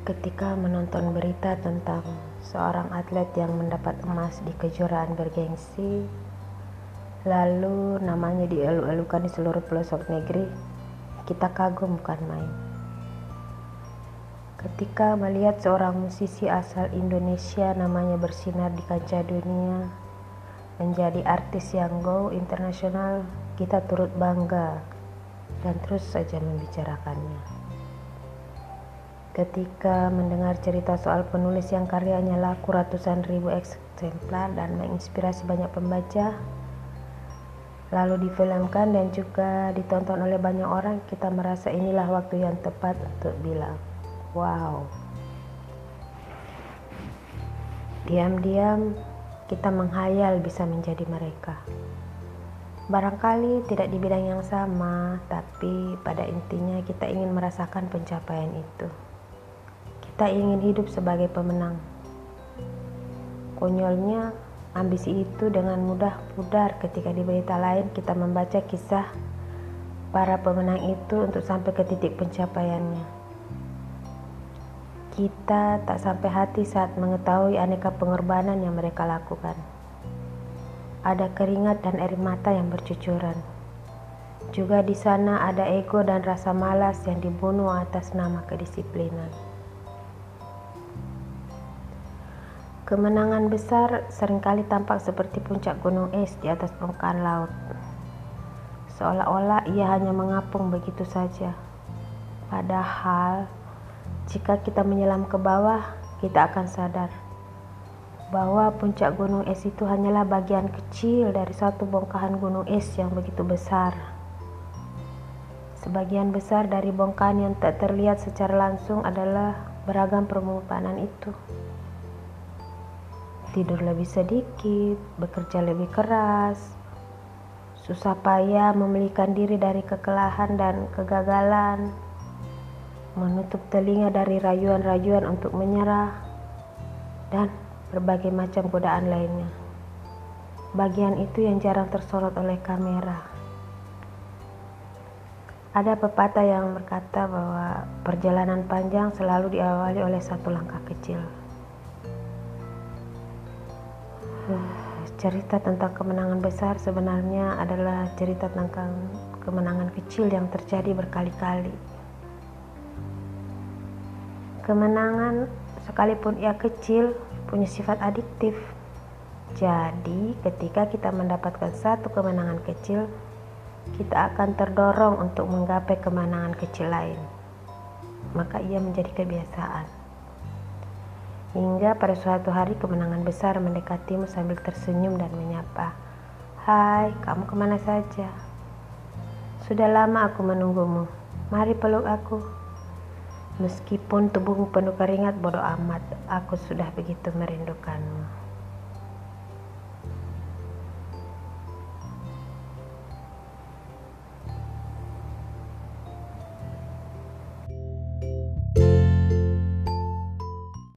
ketika menonton berita tentang seorang atlet yang mendapat emas di kejuaraan bergengsi, lalu namanya dielu-elukan di seluruh pelosok negeri, kita kagum bukan main. Ketika melihat seorang musisi asal Indonesia namanya bersinar di kancah dunia, menjadi artis yang go internasional, kita turut bangga dan terus saja membicarakannya. Ketika mendengar cerita soal penulis yang karyanya laku ratusan ribu eksemplar dan menginspirasi banyak pembaca, lalu difilmkan dan juga ditonton oleh banyak orang, kita merasa inilah waktu yang tepat untuk bilang, wow. Diam-diam kita menghayal bisa menjadi mereka. Barangkali tidak di bidang yang sama, tapi pada intinya kita ingin merasakan pencapaian itu. Kita ingin hidup sebagai pemenang. Konyolnya, ambisi itu dengan mudah pudar ketika di berita lain kita membaca kisah para pemenang itu untuk sampai ke titik pencapaiannya. Kita tak sampai hati saat mengetahui aneka pengorbanan yang mereka lakukan. Ada keringat dan air mata yang bercucuran. Juga di sana ada ego dan rasa malas yang dibunuh atas nama kedisiplinan. Kemenangan besar sering kali tampak seperti puncak gunung es di atas permukaan laut. Seolah-olah ia hanya mengapung begitu saja. Padahal, jika kita menyelam ke bawah, kita akan sadar bahwa puncak gunung es itu hanyalah bagian kecil dari satu bongkahan gunung es yang begitu besar. Sebagian besar dari bongkahan yang tak terlihat secara langsung adalah beragam permukaan itu tidur lebih sedikit, bekerja lebih keras, susah payah memulihkan diri dari kekelahan dan kegagalan, menutup telinga dari rayuan-rayuan untuk menyerah, dan berbagai macam godaan lainnya. Bagian itu yang jarang tersorot oleh kamera. Ada pepatah yang berkata bahwa perjalanan panjang selalu diawali oleh satu langkah kecil. Cerita tentang kemenangan besar sebenarnya adalah cerita tentang kemenangan kecil yang terjadi berkali-kali. Kemenangan sekalipun ia kecil punya sifat adiktif. Jadi, ketika kita mendapatkan satu kemenangan kecil, kita akan terdorong untuk menggapai kemenangan kecil lain. Maka ia menjadi kebiasaan. Hingga pada suatu hari kemenangan besar mendekatimu sambil tersenyum dan menyapa. Hai, kamu ke mana saja? Sudah lama aku menunggumu. Mari peluk aku. Meskipun tubuhmu penuh keringat, bodoh amat. Aku sudah begitu merindukanmu.